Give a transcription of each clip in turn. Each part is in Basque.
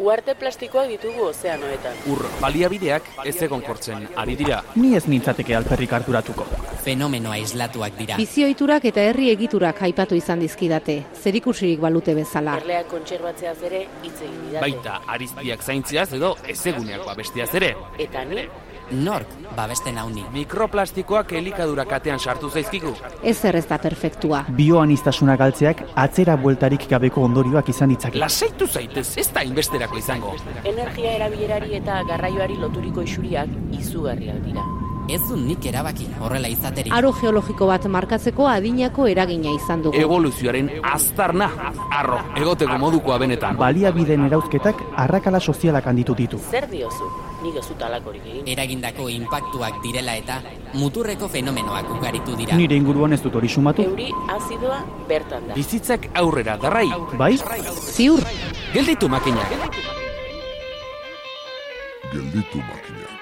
Uarte plastikoak ditugu ozeanoetan. Ur baliabideak ez egon kortzen ari dira. Ni ez nintzateke alperrik harturatuko. Fenomeno aislatuak dira. Bizioiturak eta herri egiturak aipatu izan dizkidate, zerikusirik balute bezala. Erleak kontserbatzeaz ere hitz egin didate. Baita ariztiak zaintziaz edo ezeguneak babestiaz ere. Eta ni, Nork babesten hauni. Mikroplastikoak elikadura katean sartu zaizkigu. Ez ez da perfektua. Bioanistasuna galtzeak atzera bueltarik gabeko ondorioak izan ditzake. Lasaitu zaitez, ez da inbesterako izango. energia erabilerari eta garraioari loturiko isuriak izugarriak dira. Ez du nik erabaki horrela izaterik. Aro geologiko bat markatzeko adinako eragina izan dugu. Evoluzioaren aztarna, arro, egoteko modukoa benetan. Baliabideen erauzketak arrakala sozialak handitu ditu. Zer diozu? Nik ez dut alakorik egin. Eragindako inpaktuak direla eta muturreko fenomenoak ugaritu dira. Nire inguruan ez dut hori sumatu. Euri azidoa bertan da. Bizitzak aurrera darrai. Bai? Ziur, Gelditu makinak. gelditu makinak.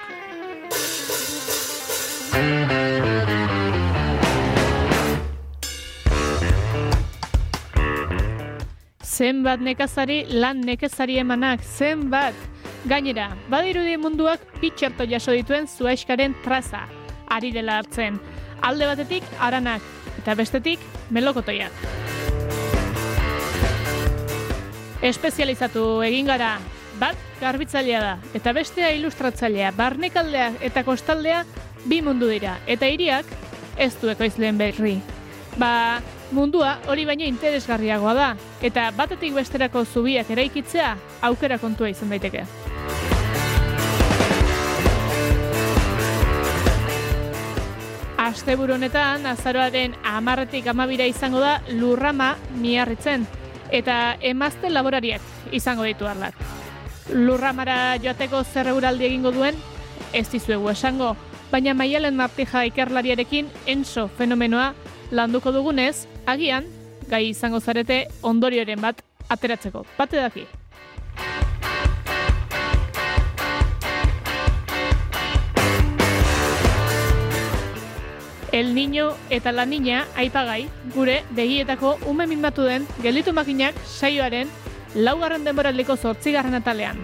Zenbat nekazari lan nekezari emanak, zenbat. Gainera, badirudi munduak pitxerto jaso dituen zuaiskaren traza, ari dela hartzen. Alde batetik aranak, eta bestetik melokotoiak. Espezializatu egin gara, bat garbitzailea da, eta bestea ilustratzailea, barnekaldea eta kostaldea bi mundu dira, eta hiriak ez du ekoizleen berri. Ba, mundua hori baino interesgarriagoa da, eta batetik besterako zubiak eraikitzea aukera kontua izan daiteke. Asteburu honetan, azaroaren amarretik amabira izango da lurrama miarritzen, eta emazte laborariak izango ditu arlat. Lurramara joateko zer euraldi egingo duen, ez dizuegu esango, baina maialen martija ikerlariarekin enso fenomenoa landuko dugunez, agian, gai izango zarete ondorioren bat ateratzeko. Bate daki. El Niño eta La Niña aipagai gure begietako ume mimatu den gelditu makinak saioaren laugarren denboraldiko zortzigarren atalean.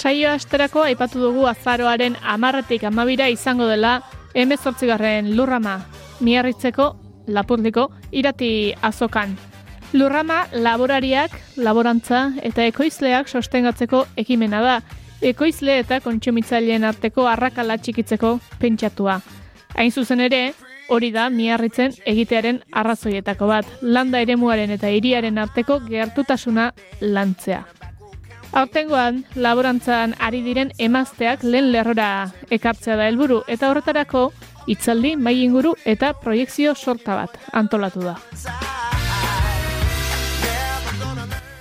Saio asterako aipatu dugu azaroaren amarretik amabira izango dela emezortzigarren lurrama miarritzeko lapurliko irati azokan. Lurrama laborariak, laborantza eta ekoizleak sostengatzeko ekimena da, ekoizle eta kontsumitzaileen arteko arrakala txikitzeko pentsatua. Hain zuzen ere, hori da miarritzen egitearen arrazoietako bat, landa eremuaren eta hiriaren arteko gertutasuna lantzea. Aurtengoan, laborantzan ari diren emazteak lehen lerrora ekartzea da helburu eta horretarako hitzaldi, mai inguru eta proiekzio sorta bat antolatu da.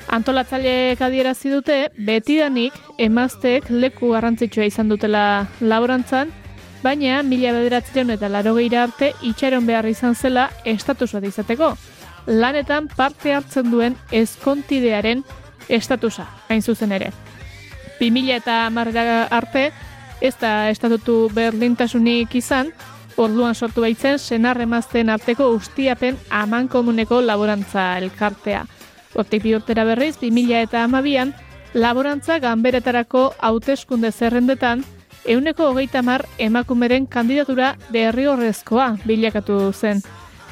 Antolatzaileek adierazi dute betidanik emazteek leku garrantzitsua izan dutela laborantzan, baina mila bederatzireun eta laro arte itxaron behar izan zela estatus bat izateko. Lanetan parte hartzen duen ezkontidearen estatusa, hain zuzen ere. 2000 eta arte, ez da estatutu berdintasunik izan, orduan sortu baitzen senar emazten arteko ustiapen aman komuneko laborantza elkartea. Hortik bi urtera berriz, 2000 eta amabian, laborantza ganberetarako hauteskunde zerrendetan, euneko hogeita mar emakumeren kandidatura derrigorrezkoa bilakatu zen.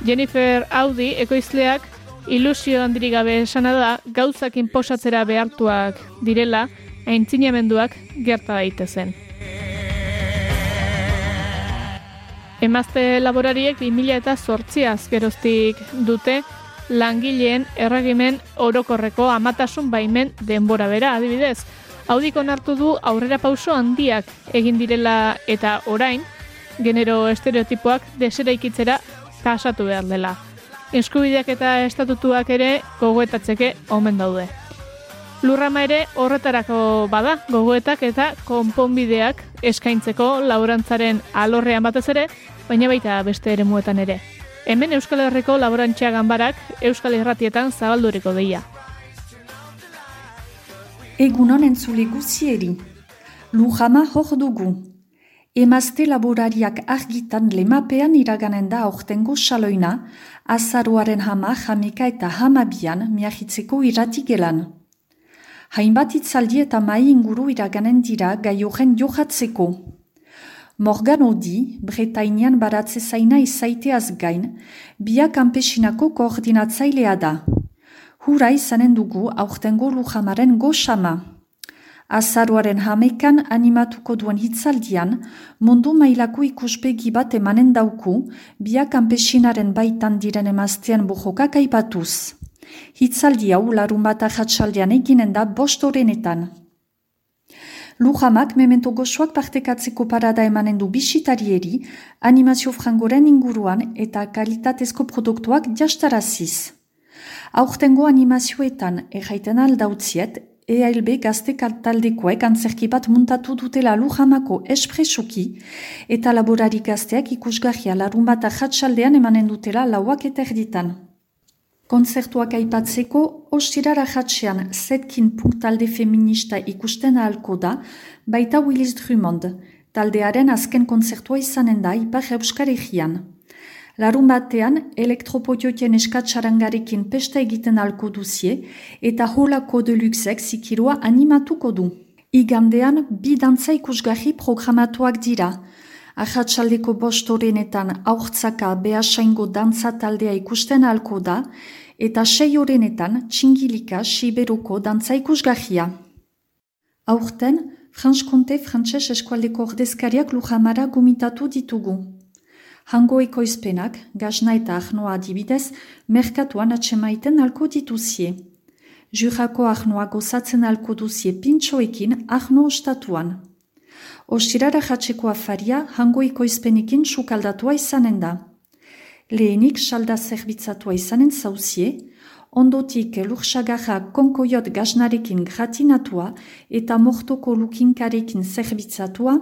Jennifer Audi ekoizleak Ilusio handirik gabe esana da, gauzak inposatzera behartuak direla, aintzinamenduak gerta daitezen. Emazte laborariek 2000 eta sortziaz geroztik dute langileen erregimen orokorreko amatasun baimen denbora bera, adibidez. Haudik onartu du aurrera pauso handiak egin direla eta orain, genero estereotipoak deseraikitzera pasatu behar dela. Eskubideak eta estatutuak ere gogoetatzeke omen daude. Lurrama ere horretarako bada, gogoetak eta konponbideak eskaintzeko laborantzaren alorrean batez ere, baina baita beste ere muetan ere. Hemen Euskal Herriko laborantxea ganbarak Euskal Herratietan zabalduriko deia. Egunon entzule guzieri. Lujama hor dugu. Emazte laborariak argitan lemapean iraganen da aurtengo saloina, azaruaren hama, jamika eta hamabian miahitzeko iratigelan. Hainbat itzaldi eta mai inguru iraganen dira gaiojen johatzeko. Morgan Odi, Bretainian baratze zaina izaiteaz gain, biak kanpesinako koordinatzailea da. Hura izanen dugu aurtengo lujamaren goxama. Azaruaren hamekan animatuko duen hitzaldian, mundu mailako ikuspegi bat emanen dauku, biak kanpesinaren baitan diren emaztean bujokak aipatuz. Hitzaldi hau larun bat ahatsaldean eginen da bost horrenetan. Lujamak memento gozoak partekatzeko parada emanen du bisitarieri, animazio frangoren inguruan eta kalitatezko produktuak jastaraziz. Aurtengo animazioetan erraiten aldautziet, EALB gazte taldekoek antzerki bat muntatu dutela Lujamako espresuki eta laborari gazteak ikusgarria larun bat ahatsaldean emanen dutela lauak eta erditan. Konzertuak aipatzeko, ostirara jatsean zetkin talde feminista ikusten ahalko da, baita Willis Drummond, taldearen azken konzertua izanen da ipar euskar egian. Larun batean, elektropotioten eskatsarangarekin pesta egiten alko duzie eta holako deluxek zikirua animatuko du. Igandean, bi dantza ikusgarri programatuak dira. Ahatsaldeko bostorenetan aurtzaka behasaingo dantza taldea ikusten alko da, eta sei horrenetan txingilika siberoko dantza ikusgarria. Aurten, Franz-Konte frantses eskualdeko ordezkariak lujamara gomitatu ditugu. Hango ekoizpenak, gazna eta ahnoa adibidez, merkatuan atsemaiten alko dituzie. Jurako ahnoa gozatzen alko duzie pintxoekin ahno ostatuan. Ostirara jatseko afaria hango ikoizpenekin sukaldatua izanen da. Lehenik salda zerbitzatua izanen zauzie, ondotik lursagarra konkoiot gaznarekin gratinatua eta mortoko lukinkarekin zerbitzatua,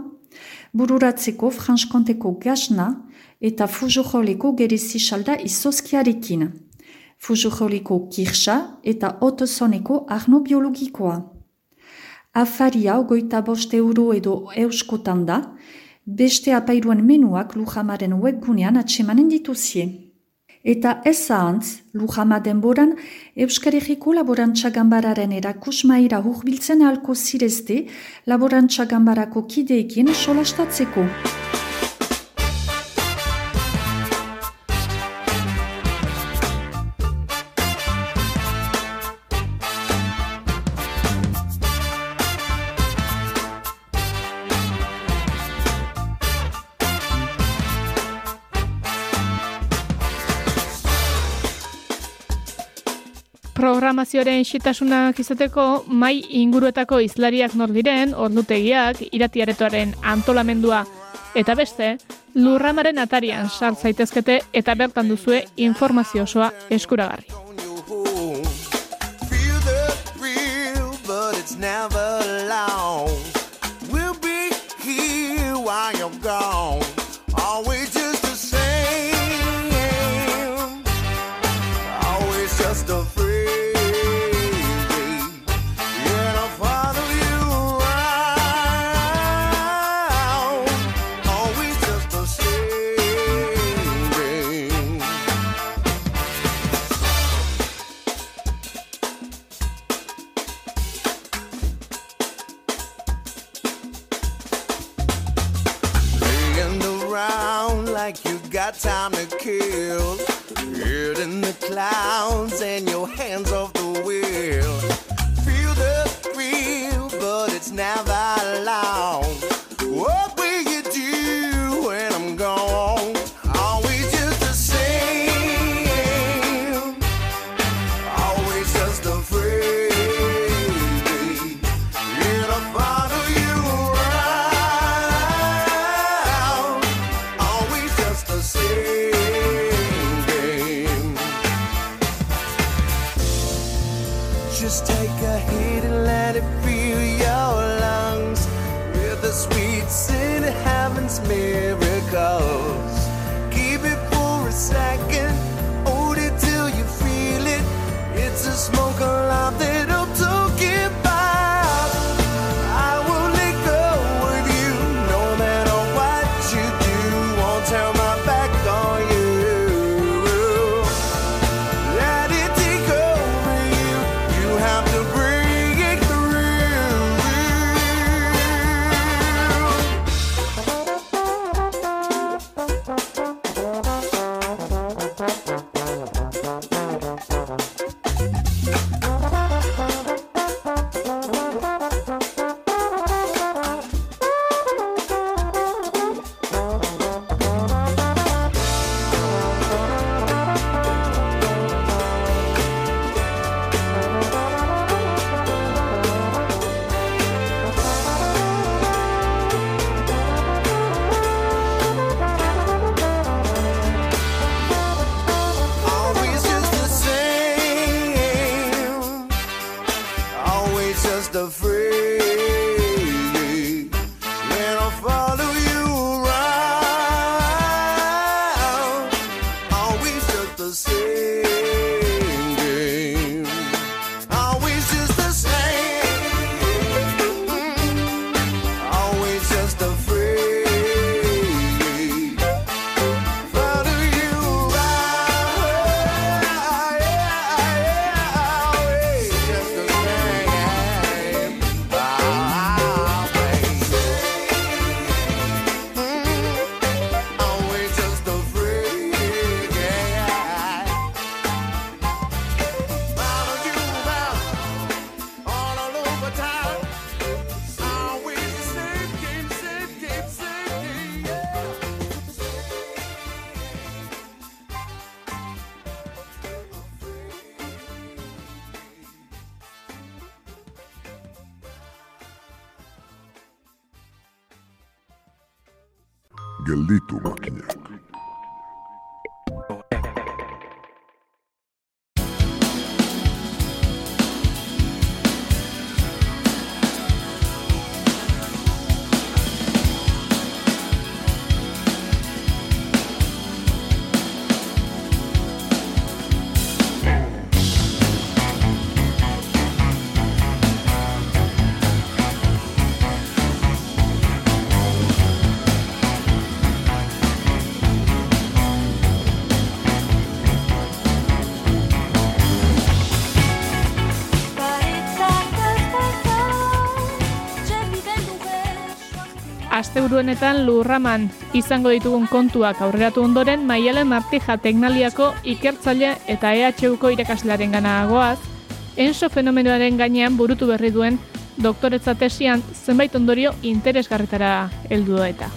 bururatzeko franskonteko gazna eta fujojoleko gerezi salda izozkiarekin, fujojoleko kirsa eta otozoneko arno biologikoa. Afaria ogoita bost euro edo euskotan da, beste apairuan menuak Lujamaren webgunean atsemanen dituzie. Eta ez ahantz, Lujama denboran, Euskarriko laborantza gambararen erakusmaira hurbiltzen ahalko zirezte laborantza gambarako kideekin solastatzeko. Programazioaren xitasunak izateko mai inguruetako izlariak nor diren, ordutegiak, iratiaretoaren antolamendua. Eta beste, lurramaren atarian sart zaitezkete eta bertan duzue informazio osoa eskuragarri. Feel the got time to kill. Head in the clouds and your hands off the wheel. Feel the thrill, but it's never long. Asteburuenetan lurraman izango ditugun kontuak aurreratu ondoren Maialen Martija Teknaliako ikertzaile eta EHUko irakaslearen goaz, enso fenomenoaren gainean burutu berri duen doktoretza tesian zenbait ondorio interesgarritara heldu eta.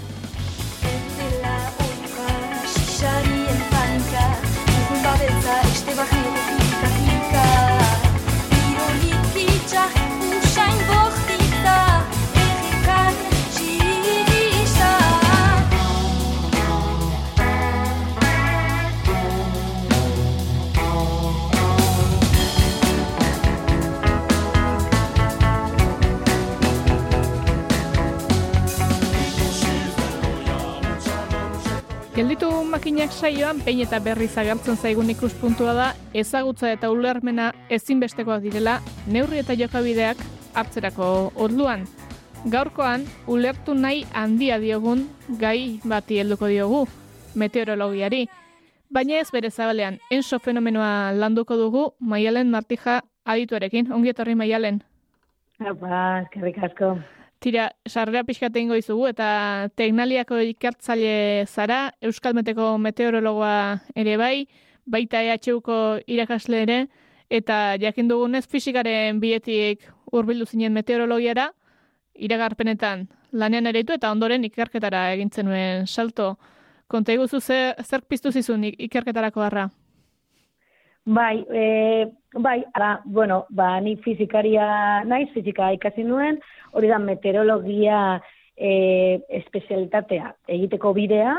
Gelditu makinak saioan pein eta berriz agertzen zaigun ikuspuntua da ezagutza eta ulermena ezinbestekoak direla neurri eta jokabideak hartzerako orduan. Gaurkoan ulertu nahi handia diogun gai bati helduko diogu, meteorologiari. Baina ez bere zabalean, enso fenomenoa landuko dugu Maialen Martija adituarekin. Ongi etorri Maialen. Apa, eskerrik asko. Tira, sarrera pixkat egingo izugu eta teknaliako ikertzaile zara, Euskal Meteko meteorologoa ere bai, baita EHUko irakasle ere, eta jakin dugunez fisikaren bietik hurbildu zinen meteorologiara, iragarpenetan lanean ereitu eta ondoren ikerketara egin zenuen salto. Konta iguzu zer, zer piztu zizun ik- ikerketarako harra? Bai, e, bai, ara, bueno, ba, ni fizikaria naiz, fizika ikasi nuen, hori da meteorologia e, espezialitatea egiteko bidea,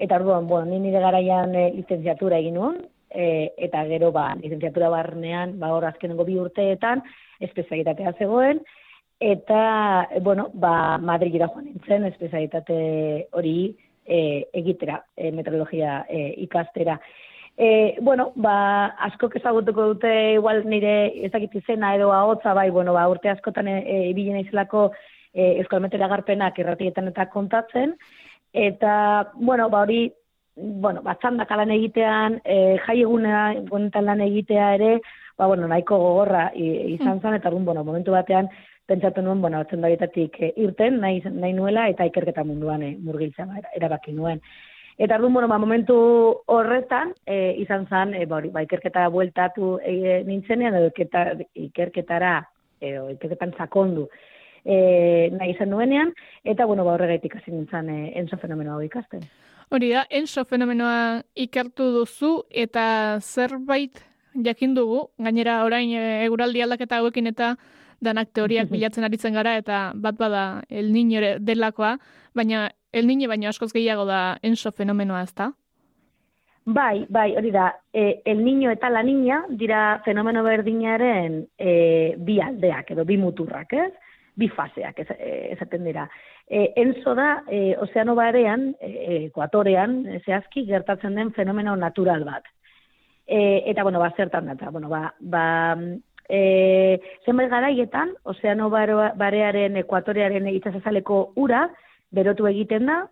eta orduan, bueno, ni nire garaian e, lizenziatura egin nuen, e, eta gero, ba, lizenziatura barnean, ba, hor azkenengo bi urteetan, espezialitatea zegoen, eta, bueno, ba, Madridera joan nintzen, espezialitate hori e, egitera, e, meteorologia e, ikastera. E, bueno, ba, askok ezagutuko dute igual nire ezakit izena edo ahotsa bai, bueno, ba, urte askotan e, e, ibili naizelako e, Euskal Meteorolagarpenak irratietan eta kontatzen, eta, bueno, ba, hori, bueno, ba, txandaka lan egitean, e, jai eguna honetan lan egitea ere, ba, bueno, nahiko gogorra izan zen, eta bueno, momentu batean, pentsatu nuen, bueno, e, irten, nahi, nahi nuela, eta ikerketa munduan e, murgiltza ba, erabaki nuen. Eta orduan, bueno, ba, momentu horretan, e, izan zen, e, ba, ba, ikerketa bueltatu e, nintzenean, edo ikerketa, ikerketara, edo ikerketan sakondu, e, nahi izan nuenean, eta, bueno, ba, horregaitik hasi nintzen e, enzo fenomeno hau ikasten. Hori da, enso fenomenoa ikertu duzu eta zerbait jakin dugu, gainera orain e, eguraldi aldaketa hauekin eta danak teoriak bilatzen aritzen gara eta bat bada el niño delakoa, baina el niño baino askoz gehiago da enso fenomenoa ezta? Bai, bai, hori da, e, el niño eta la niña dira fenomeno berdinaren e, bi aldeak edo bi muturrak, ez? Bi faseak ez, e, esaten dira. E, enzo da, e, ozeano barean, e, ekuatorean, e, zehazki, gertatzen den fenomeno natural bat. E, eta, bueno, ba, zertan da, bueno, ba, ba e, zenbait garaietan, ozeano barearen ekuatorearen itsasazaleko ura, berotu egiten da,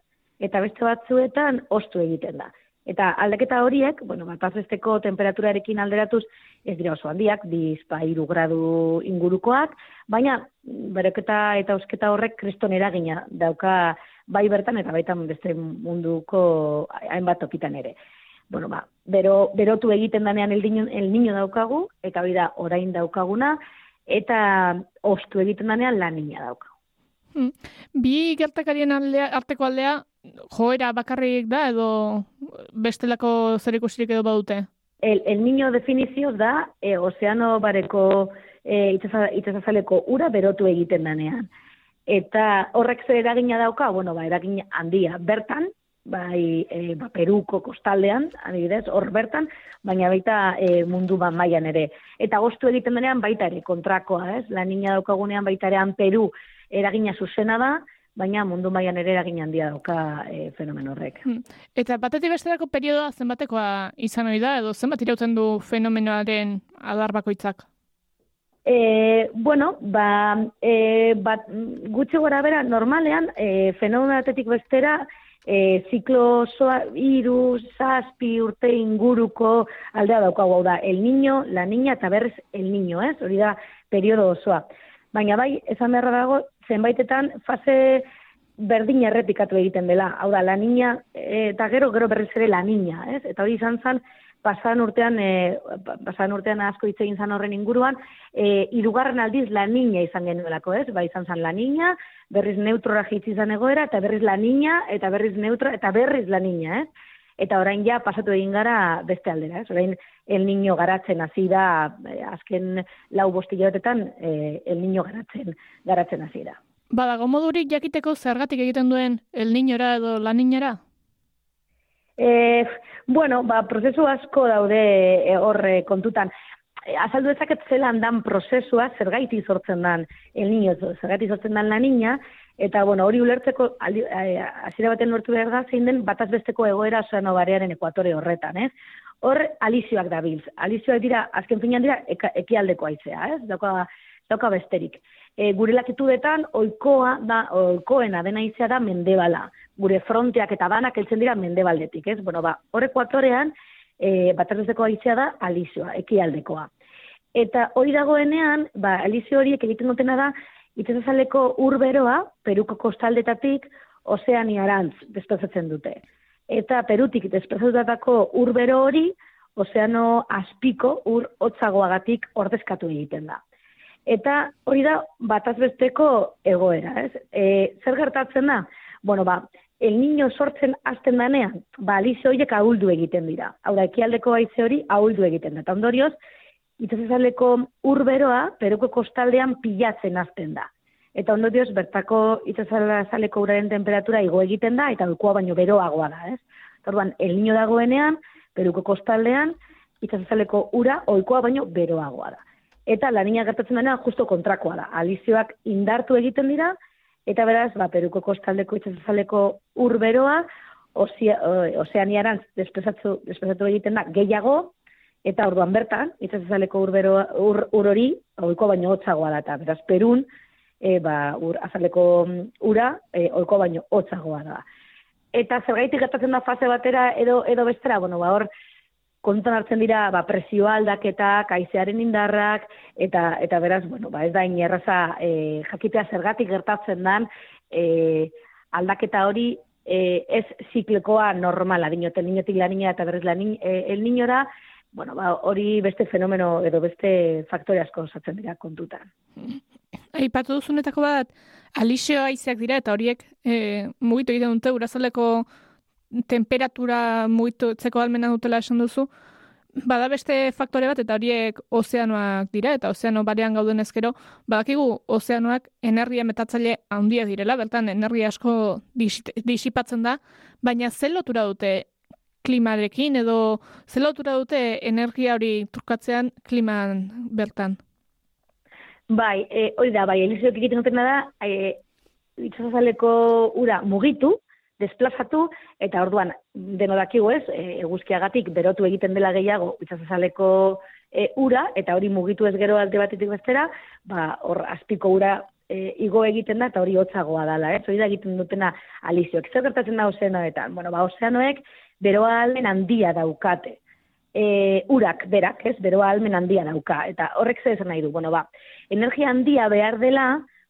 eta beste batzuetan ostu egiten da. Eta aldaketa horiek, bueno, bataz besteko temperaturarekin alderatuz, ez dira oso handiak, biz pa hiru gradu ingurukoak, baina beroketa eta eusketa horrek kriston eragina dauka bai bertan eta baitan beste munduko hainbat tokitan ere. Bueno, ba, bero, berotu egiten danean el niño, el niño daukagu, eta hori da orain daukaguna, eta ostu egiten danean la niña daukagu. Hmm. Bi gertakarien aldea, arteko aldea joera bakarrik da edo bestelako zerikusirik edo badute? El, el niño definizioz da e, ozeano bareko e, itsaza- itsasazaleko ura berotu egiten danean. Eta horrek zer eragina dauka, bueno, ba, eragin handia bertan, bai e, ba, Peruko kostaldean, adibidez, hor bertan, baina baita e, mundu ban mailan ere. Eta gostu egiten denean baita ere kontrakoa, ez? La niña daukagunean baita ere Peru eragina zuzena da, baina mundu mailan ere eragin handia dauka e, fenomeno horrek. Hmm. Eta batetik besterako periodoa zenbatekoa izan ohi da edo zenbat irauten du fenomenoaren adar bakoitzak? E, bueno, ba, e, bat, gutxi gora bera, normalean, e, fenomenoatetik bestera, e, ziklo osoa, iru, zazpi, urte inguruko aldea daukagu, hau da, el niño, la niña, eta berriz el niño, ez? Hori da, periodo osoa. Baina bai, esan beharra dago, zenbaitetan fase berdin errepikatu egiten dela. Hau da, la niña, e, eta gero, gero berriz ere la niña, ez? Eta hori izan zen, pasan urtean, e, pasan urtean asko hitz egin zan horren inguruan, e, irugarren aldiz la niña izan genuelako, ez? Ba, izan zan la niña, berriz neutrora jitzi izan egoera, eta berriz la niña, eta berriz neutra, eta berriz la niña, ez? Eta orain ja pasatu egin gara beste aldera, ez? Orain el niño garatzen hasi da, eh, azken lau bostilotetan eh, el niño garatzen, garatzen hasi da. Badago modurik jakiteko zergatik egiten duen el niñora edo la niñera? E, bueno, ba, prozesu asko daude e, hor e, kontutan. E, azaldu ezaket zelan dan prozesua, zergaiti sortzen dan el niño, zergaiti sortzen dan la niña, eta bueno, hori ulertzeko, aldi- e, hasiera baten ulertu behar da, zein den bataz besteko egoera ozeano barearen ekuatore horretan, ez? Hor alizioak dabiltz. Alizioak dira, azken finean dira, ekialdeko aizea, ez? Dauka, dauka besterik. E, gure latitudetan, oikoa da, oikoena dena izea da mendebala. Gure fronteak eta banak heltzen dira mendebaldetik, ez? Bueno, ba, hor ekuatorean, e, baterdezeko aizea da alizioa, ekialdekoa. Eta hori dagoenean, ba, alizio horiek egiten dutena da, itsasazaleko urberoa, Peruko kostaldetatik, ozeaniarantz desplazatzen dute. Eta Perutik desplazatutako urbero hori, ozeano azpiko ur hotzagoagatik ordezkatu egiten da. Eta hori da bataz besteko egoera, ez? E, zer gertatzen da? Bueno, ba, el niño sortzen hasten danean, ba, alize horiek ahuldu egiten dira. Hau da, ekialdeko haize hori ahuldu egiten da. Eta ondorioz, itsasazaleko urberoa, peruko kostaldean pilatzen hasten da. Eta ondorioz, bertako itsasazaleko uraren temperatura igo egiten da, eta ohikoa baino beroagoa da, ez? Orduan, el niño dagoenean, peruko kostaldean, itsasazaleko ura ohikoa baino beroagoa da. Eta lanina gertatzen denean justo kontrakoa da. Alizioak indartu egiten dira, eta beraz, ba, peruko kostaldeko itsasazaleko urberoa, ozeaniarantz despezatu, despezatu egiten da gehiago, eta orduan bertan, itsasazaleko urbero ur, ur hori, ohiko baino hotzagoa da, eta beraz, perun, e, ba, ur, azaleko mm, ura, e, ohiko baino hotzagoa da. Eta zergaitik gertatzen da fase batera edo edo bestera, bueno, ba hor kontutan hartzen dira ba presioa aldaketak, haizearen indarrak eta eta beraz, bueno, ba ez da inerraza eh jakitea zergatik gertatzen dan eh aldaketa hori eh ez ziklekoa normala, dinote niñotik la niña eta berriz la niña, eh, el niñora, bueno, ba hori beste fenomeno edo beste faktore asko osatzen dira kontutan. Aipatu duzunetako bat, alixio haizeak dira, eta horiek e, mugitu egiten dute, urazaleko temperatura mugitu etzeko almena dutela esan duzu, bada beste faktore bat, eta horiek ozeanoak dira, eta ozeano barean gauden ezkero, badakigu ozeanoak energia metatzaile handia direla, bertan energia asko dis- disipatzen da, baina zer lotura dute klimarekin, edo zer lotura dute energia hori trukatzean kliman bertan? Bai, e, hori da, bai, elizioak egiten dutena da, e, itsasazaleko ura mugitu, desplazatu, eta orduan, deno ez, e, eguzkiagatik berotu egiten dela gehiago itsasazaleko e, ura, eta hori mugitu ez gero alde batetik bestera, ba, hor azpiko ura e, igo egiten da, eta hori hotzagoa dala, ez? Hori da egiten dutena alizioak. Zer gertatzen da ozeanoetan? Bueno, ba, ozeanoek beroa almen handia daukate. E, urak, berak, ez, beroa almen handia dauka. Eta horrek zer nahi du? Bueno, ba, energia handia behar dela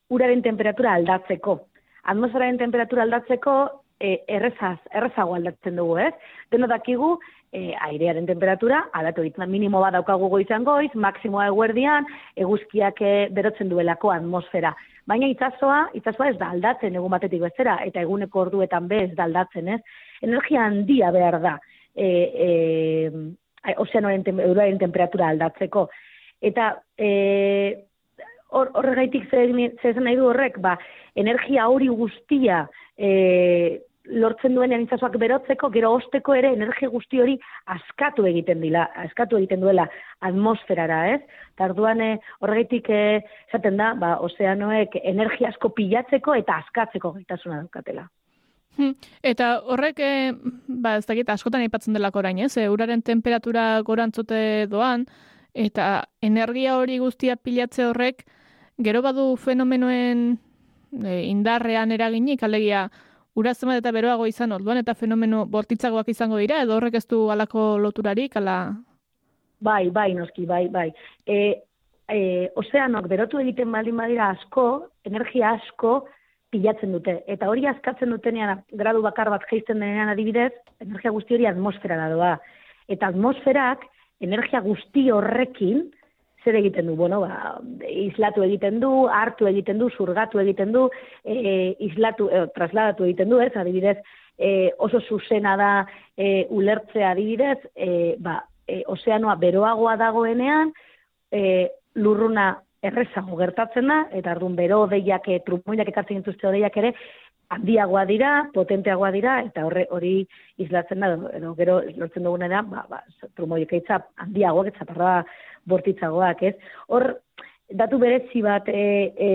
uraren temperatura aldatzeko. Atmosferaren temperatura aldatzeko e, errezaz, errezago aldatzen dugu, ez? Deno dakigu, e, airearen temperatura, aldatu da, minimo bat daukagu goizan goiz, maksimoa eguerdian, eguzkiak e, berotzen duelako atmosfera. Baina itsasoa, itsasoa ez da aldatzen egun batetik bestera, eta eguneko orduetan be ez da aldatzen, ez? Energia handia behar da, e, e, ozeanoren tem, euroaren temperatura aldatzeko. Eta e, hor, horregaitik zer esan nahi du horrek, ba, energia hori guztia e, lortzen duen itsasoak berotzeko, gero osteko ere energia guzti hori askatu egiten dila, askatu egiten duela atmosferara, ez? Eta orduan eh, horregaitik eh, esaten da, ba, ozeanoek energia asko pilatzeko eta askatzeko gaitasuna daukatela. Hmm. Eta horrek, e, ba, ez dakit, askotan aipatzen delako orain, ez? E, uraren temperatura gorantzote doan, eta energia hori guztia pilatze horrek, gero badu fenomenoen e, indarrean eraginik, alegia, ura zenbat eta beroago izan orduan eta fenomeno bortitzagoak izango dira, edo horrek ez du alako loturarik, ala... Bai, bai, noski, bai, bai. E, e, ozeanok berotu egiten baldin badira asko, energia asko pilatzen dute. Eta hori askatzen dutenean, gradu bakar bat jaisten denean adibidez, energia guzti hori atmosfera doa. Eta atmosferak, energia guzti horrekin, zer egiten du, bueno, ba, islatu egiten du, hartu egiten du, zurgatu egiten du, e, islatu, e, trasladatu egiten du, ez, adibidez, e, oso zuzena da e, ulertzea adibidez, e, ba, e, ozeanoa beroagoa dagoenean, e, lurruna errezago gertatzen da, eta ardun bero deiak, e, trumoiak ekartzen dituzte odeiak ere, handiagoa dira, potenteagoa dira, eta horre hori islatzen da, edo gero lortzen duguna ba, ba, trumoiek eitza handiagoak, eta parra bortitzagoak, ez? Hor, datu berezi bat e, e,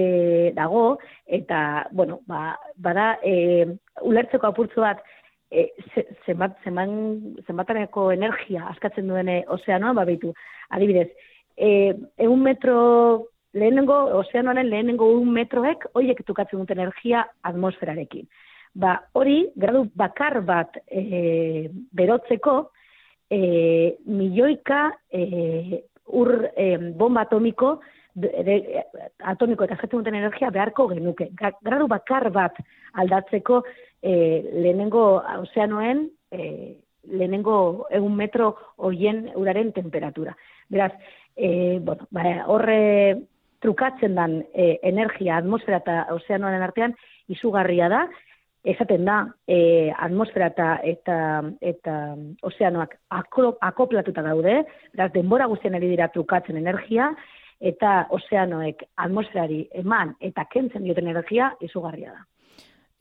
dago, eta, bueno, ba, bada, e, ulertzeko apurtzu bat, e, zenbat, zenbat, zenbataneko energia askatzen duen ozeanoa, ba, behitu, adibidez, e, egun metro lehenengo, ozeanoaren lehenengo un metroek, horiek tukatzen duten energia atmosferarekin. Ba, hori, gradu bakar bat e, berotzeko, e, milioika e, ur e, bomba atomiko, de, atomiko eta jatzen duten energia beharko genuke. Gradu bakar bat aldatzeko e, lehenengo ozeanoen e, lehenengo egun metro hoien uraren temperatura. Beraz, e, bueno, ba, horre trukatzen dan e, energia atmosfera eta ozeanoaren artean izugarria da, esaten da e, atmosfera eta, eta, eta ozeanoak aklo- akoplatuta daude, beraz, denbora guztien ari dira trukatzen energia, eta ozeanoek atmosferari eman eta kentzen dioten energia izugarria da.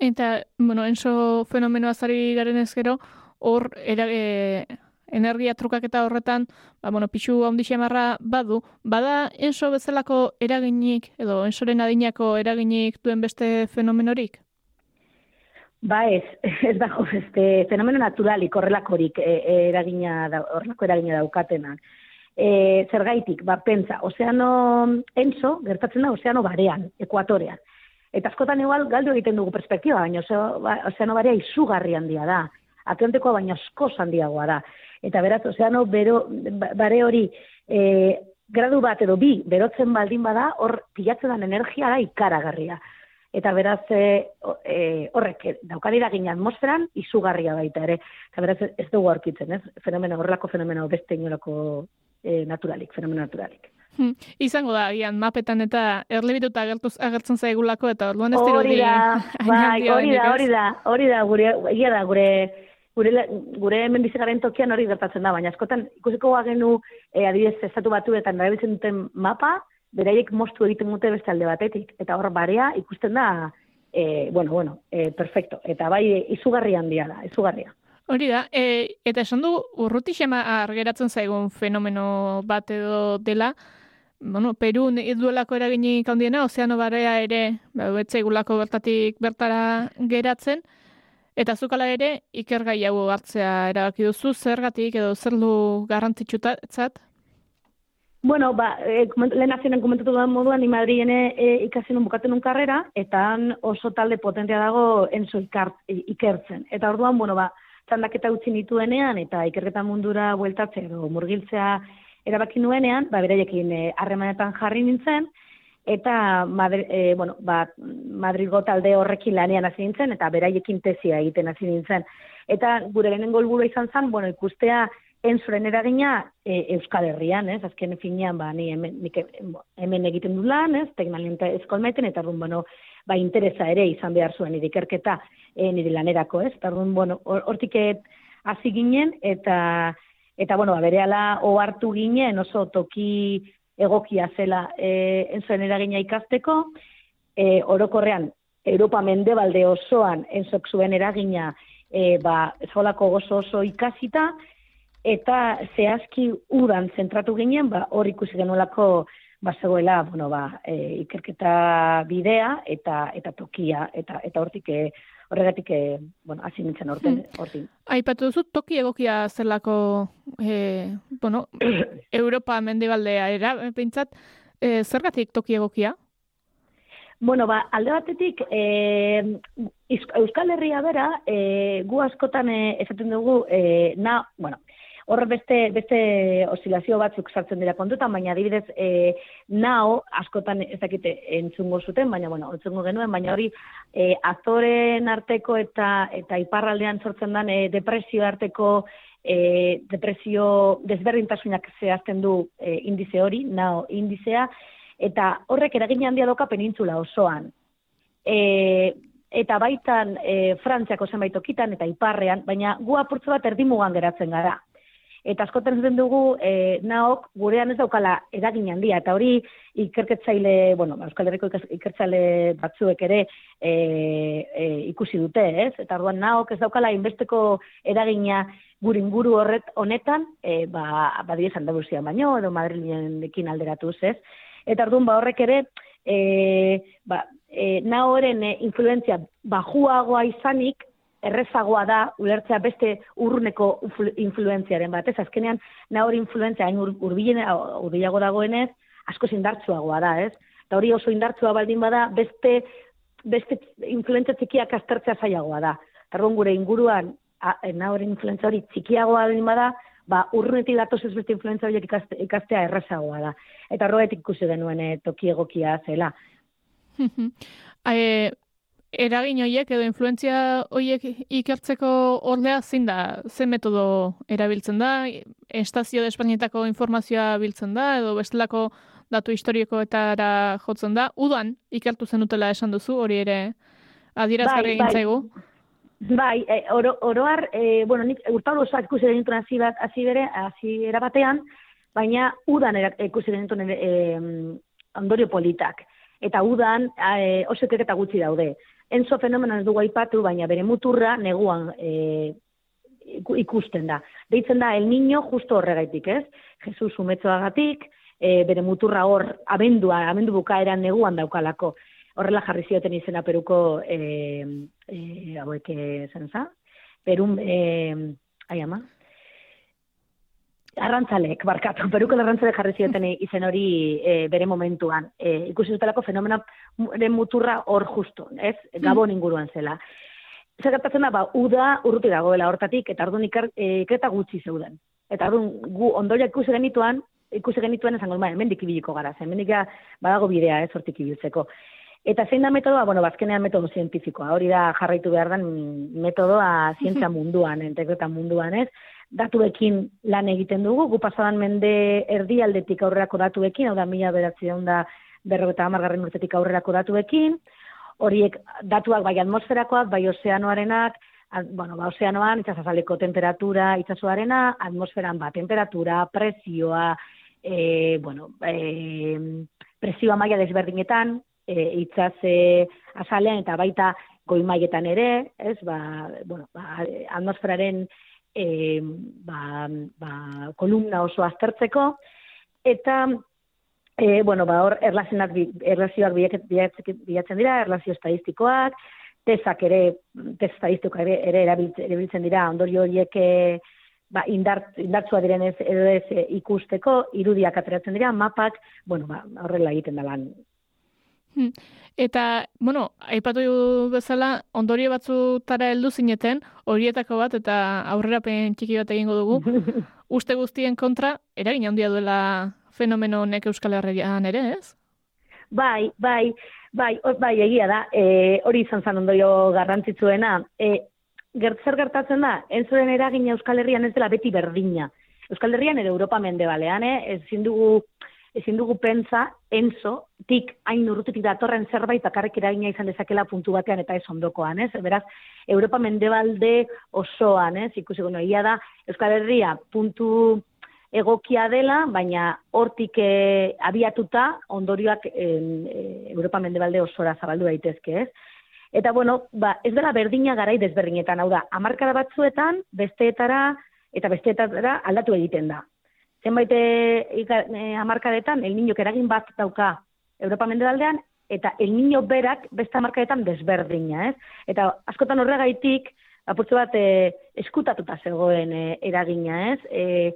Eta, bueno, enso fenomenoa zari garen ez gero, hor era, e, energia trukaketa horretan, ba, bueno, pixu handi xamarra badu, bada enso bezalako eraginik, edo ensoren adinako eraginik duen beste fenomenorik? Ba ez, ez dago este fenomeno naturalik horrelakorik e, e, eragina da, horrelako eragina daukatenak. E, zergaitik, ba, pentsa, ozeano enso, gertatzen da ozeano barean, ekuatorean. Eta askotan igual galdu egiten dugu perspektiba, baina ba- ozeano barea izugarri handia da. Atlantikoa baina askoz handiagoa da. Eta beraz, ozeano bero, ba- bare hori e, gradu bat edo bi berotzen baldin bada, hor pilatzen den energia da ikaragarria. Eta beraz, e, e, horrek daukan eragin atmosferan izugarria baita ere. Eta beraz, ez dugu aurkitzen, ez? Fenomeno, horrelako fenomeno beste inolako e, naturalik, fenomeno naturalik. Hm, Izango da, agian mapetan eta erlebituta agertuz agertzen zaigulako, eta orduan ez Hori dirudi da, bai, hori da, hori da, hori da, gure, da, gure, gure, gure hemen bizi garen tokian hori gertatzen da, baina askotan ikusiko genu e, adibidez estatu batuetan erabiltzen duten mapa, beraiek moztu egiten dute beste alde batetik, eta hor barea ikusten da, e, bueno, bueno, e, perfecto, eta bai izugarri handia da, izugarria. Hori da, e, eta esan du urruti xema argeratzen zaigun fenomeno bat edo dela, bueno, Perun duelako eraginik handiena, ozeano barea ere, ba, bertatik bertara geratzen, eta zukala ere, ikergai hau hartzea erabaki duzu, zergatik edo zer du garrantzitsutzat? Bueno, ba, e, koment- lehen azionen komentatu da moduan, ni Madrilen e, ikasi nun bukatzen nun karrera, eta oso talde potentea dago enzo ikart, i- ikertzen. Eta orduan, bueno, ba, txandaketa utzi nituenean, eta ikerketa mundura bueltatzea edo murgiltzea erabaki nuenean, ba, beraiekin e, harremanetan jarri nintzen, eta Madri, e, bueno, ba, Madrilgo talde horrekin lanean hasi nintzen, eta beraiekin tesia egiten hasi nintzen. Eta gure lehenengo helburua izan zen, bueno, ikustea enzoren eragina e, Euskal Herrian, ez? Azken finean, ba, ni hemen, nik hemen egiten du lan, ez? Teknalienta eskolmaiten, eta orduan, bueno, ba, interesa ere izan behar zuen nire ikerketa e, nire lanerako, ez? Eta orduan, bueno, hor- hortik et- hasi ginen, eta, eta bueno, ba, berehala ohartu ginen, oso toki egokia zela e, enzoen eragina ikasteko, e, orokorrean, Europa mendebalde osoan enzok zuen eragina e, ba, eskolako gozo oso ikasita, eta zehazki udan zentratu ginen, ba, hor ikusi genuelako ba, bueno, ba, e, ikerketa bidea eta eta tokia, eta eta hortik e, horregatik, e, bueno, hasi nintzen horten, hortin. Aipatu duzu toki egokia zelako e, bueno, Europa mendebaldea era, pentsat, e, zergatik toki egokia? Bueno, ba, alde batetik, e, Euskal Herria bera, e, gu askotan e, esaten dugu, e, na, bueno, hor beste, beste osilazio batzuk sartzen dira kontutan, baina adibidez, e, nao, askotan ez dakite entzungo zuten, baina, bueno, entzungo genuen, baina hori, e, azoren arteko eta eta iparraldean sortzen den e, depresio arteko e, depresio desberdintasunak zehazten du e, indize hori, nao indizea, eta horrek eragin handia doka penintzula osoan. E, eta baitan e, Frantziako zenbait tokitan eta iparrean, baina gu apurtzu bat erdimugan geratzen gara. Eta askotan zuten dugu, e, naok gurean ez daukala eragin handia, eta hori ikerketzaile, bueno, ba, Euskal Herriko ikertzaile batzuek ere e, e, ikusi dute, ez? Eta orduan naok ez daukala inbesteko eragina gure inguru horret honetan, e, ba, badire Andalusia baino, edo Madrilenekin alderatuz, ez? Eta orduan ba horrek ere, e, ba, e, nahoren e, influentzia bajuagoa izanik, errezagoa da ulertzea beste urruneko influ- influentziaren bat. Ez azkenean nahor influentzia hain ur- hurbilago dagoenez asko indartsuagoa da, ez? Eta hori oso indartsua baldin bada beste beste influentzia txikiak aztertzea zailagoa da. Orduan gure inguruan a- e, nahor influentzia hori txikiagoa baldin bada, ba urrunetik datoz ez beste influentzia horiek ikaste, ikastea errazagoa da. Eta horregatik ikusi genuen eh, toki egokia zela. e, eragin hoiek edo influentzia hoiek ikertzeko ordea zein da, ze metodo erabiltzen da, estazio despainetako informazioa biltzen da, edo bestelako datu historikoetara jotzen da, udan ikertu zenutela esan duzu, hori ere adierazgarri Bai, egin bai. zaigu. Bai, e, oro, oroar, e, bueno, nik urtauro osoak ikusi genituen hasi bat, hasi bere, hasi era batean, baina udan ikusi genituen e, ondorio politak. Eta udan e, oso ikerketa gutxi daude. Enzo fenomeno ez dugu aipatu, baina bere muturra neguan e, iku- ikusten da. Deitzen da el niño justo horregaitik, ez? Jesus umetzoagatik, e, bere muturra hor abendua, abendu bukaeran neguan daukalako. Horrela jarri zioten izena Peruko eh eh hauek eh, zen za? Perun eh ai ama. Arrantzalek, barkatu, Peruko arrantzalek jarri zioten izen hori eh, bere momentuan. Eh, ikusi zutelako fenomenoaren muturra hor justo, ez? Gabon inguruan zela. Zer gertatzen da, ba, uda urruti dagoela hortatik, eta orduan ikar, eh, ikerta gutxi zeuden. Eta orduan gu ondoriak ikusi genituan, ikusi genituen esango, ba, hemendik ibiliko gara, zen, hemendik badago bidea, ez, hortik ibiltzeko. Eta zein da metodoa, bueno, bazkenean metodo zientifikoa, hori da jarraitu behar den metodoa zientzia munduan, entegreta munduan, ez? Datuekin lan egiten dugu, gu pasadan mende erdialdetik aurrerako datuekin, hau da mila bederatzion da berrogeta amargarren urtetik aurrerako datuekin, horiek datuak bai atmosferakoak, bai ozeanoarenak, a- bueno, ba, ozeanoan itsasazaleko temperatura itsasoarena, atmosferan ba, temperatura, presioa, e, bueno, e, presioa maila desberdinetan, e, itsase azalean eta baita goi mailetan ere, ez, ba, bueno, ba, atmosferaren e, ba, ba, kolumna oso aztertzeko, eta E, bueno, ba, hor, erlazioak, erlazioak bilatzen dira, erlazio estadistikoak, tesak ere, test estadistikoak ere, ere erabiltzen, dira, ondorio horiek e, ba, indart, indartsua direnez edo ez e, ikusteko, irudiak ateratzen dira, mapak, bueno, ba, horrela egiten da lan. Hmm. Eta, bueno, aipatu bezala, ondorio batzutara heldu zineten, horietako bat, eta aurrerapen txiki bat egingo dugu, uste guztien kontra, eragin handia duela fenomeno honek Euskal Herrian ere, ez? Bai, bai, bai, hor- bai, egia da, e, hori izan zen ondorio garrantzitsuena. E, gert, zer gertatzen da, entzoren eragina Euskal Herrian ez dela beti berdina. Euskal Herrian edo Europa mendebalean, eh? ezin dugu, ezin dugu pentsa, enzo, tik hain urrutetik datorren zerbait bakarrik eragina izan dezakela puntu batean eta ez ondokoan, ez? Beraz, Europa mendebalde osoan, ez? Ikusi, bueno, egia da, Euskal Herria puntu egokia dela, baina hortik e, abiatuta ondorioak em, e, Europa mendebalde osora zabaldu daitezke, ez? Eta bueno, ba, ez dela berdina garai desberdinetan, hau da, hamarkada batzuetan, besteetara eta besteetara aldatu egiten da. Zenbait e, ika- e, hamarkadetan, el niñok eragin bat dauka Europa mendebaldean, eta el niño berak beste hamarkadetan desberdina, ez? Eta askotan horregaitik, apurtzu bat e, eskutatuta zegoen e, eragina, ez? E,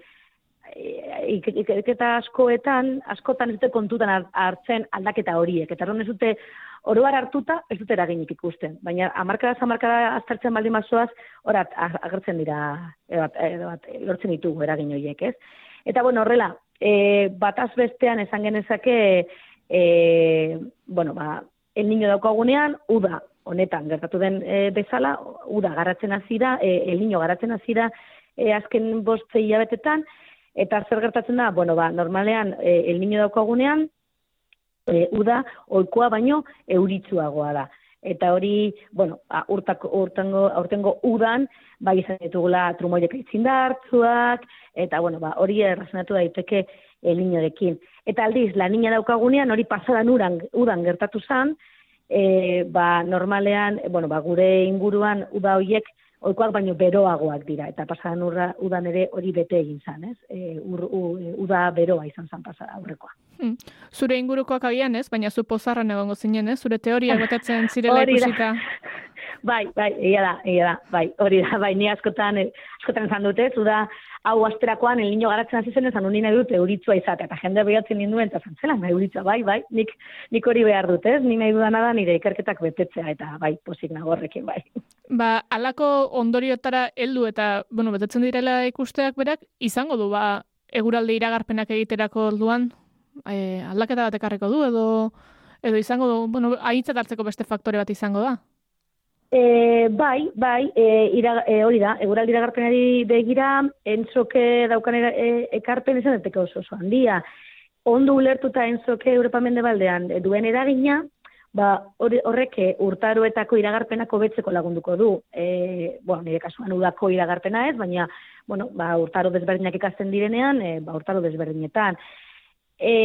ik- ikerketa askoetan, askotan ez dute kontutan har- hartzen aldaketa horiek. Eta orduan ez dute oroar hartuta ez dute eraginik ikusten. Baina hamarkada hamarkada aztertzen baldin bazoaz, orat agertzen dira edo edo bat, lortzen ditugu eragin horiek, ez? Eta bueno, horrela, e, bataz bestean esan genezake e, bueno, ba, el niño daukagunean, uda, honetan gertatu den e, bezala, uda garatzen hasi da, e, el niño garatzen hasi da e, azken bost hilabetetan, eta zer gertatzen da, bueno, ba, normalean e, el niño daukagunean, e, uda ohikoa baino euritsuagoa da. Eta hori, bueno, urtako, urtango, aurtengo udan, bai izan ditugula trumoiek itzindartzuak, eta bueno, ba, hori errazionatu daiteke el niñorekin. Eta aldiz, la niña daukagunean, hori pasadan uran, udan gertatu zan, e, ba, normalean, e, bueno, ba, gure inguruan uda horiek ohikoak baino beroagoak dira, eta pasadan urra, udan ere hori bete egin zan, ez? E, ur, u, e, uda beroa izan zan pasa aurrekoa. Hmm. Zure ingurukoak agian ez, baina zu pozarran egongo zinen, ez? Zure teoriak betetzen zirela ikusita. Bai, bai, egia da, egia da, bai, hori da, bai, ni askotan, askotan esan dute, zu da, hau asterakoan, el niño garatzen hasi zen, esan nahi dut euritzua izatea, eta jende behatzen ninduen, eta zantzela, nahi euritzua, bai, bai, nik, nik hori behar dut, ez, ni nahi dudana da nire ikerketak betetzea, eta bai, posik nago horrekin, bai. Ba, alako ondoriotara heldu eta, bueno, betetzen direla ikusteak berak, izango du, ba, eguralde iragarpenak egiterako orduan, e, aldaketa bat ekarriko du, edo, edo izango du, bueno, aintzat hartzeko beste faktore bat izango da. E, bai, bai, e, ira, e, hori da, eguraldi iragarpenari begira, entzoke daukan e, ekarpen izan dateke oso oso handia. Ondo ulertuta entzoke Europa mendebaldean duen eragina, ba, horrek urtaroetako iragarpenak hobetzeko lagunduko du. E, bueno, nire kasuan udako iragarpena ez, baina bueno, ba, urtaro desberdinak ikasten direnean, e, ba, urtaro desberdinetan. E,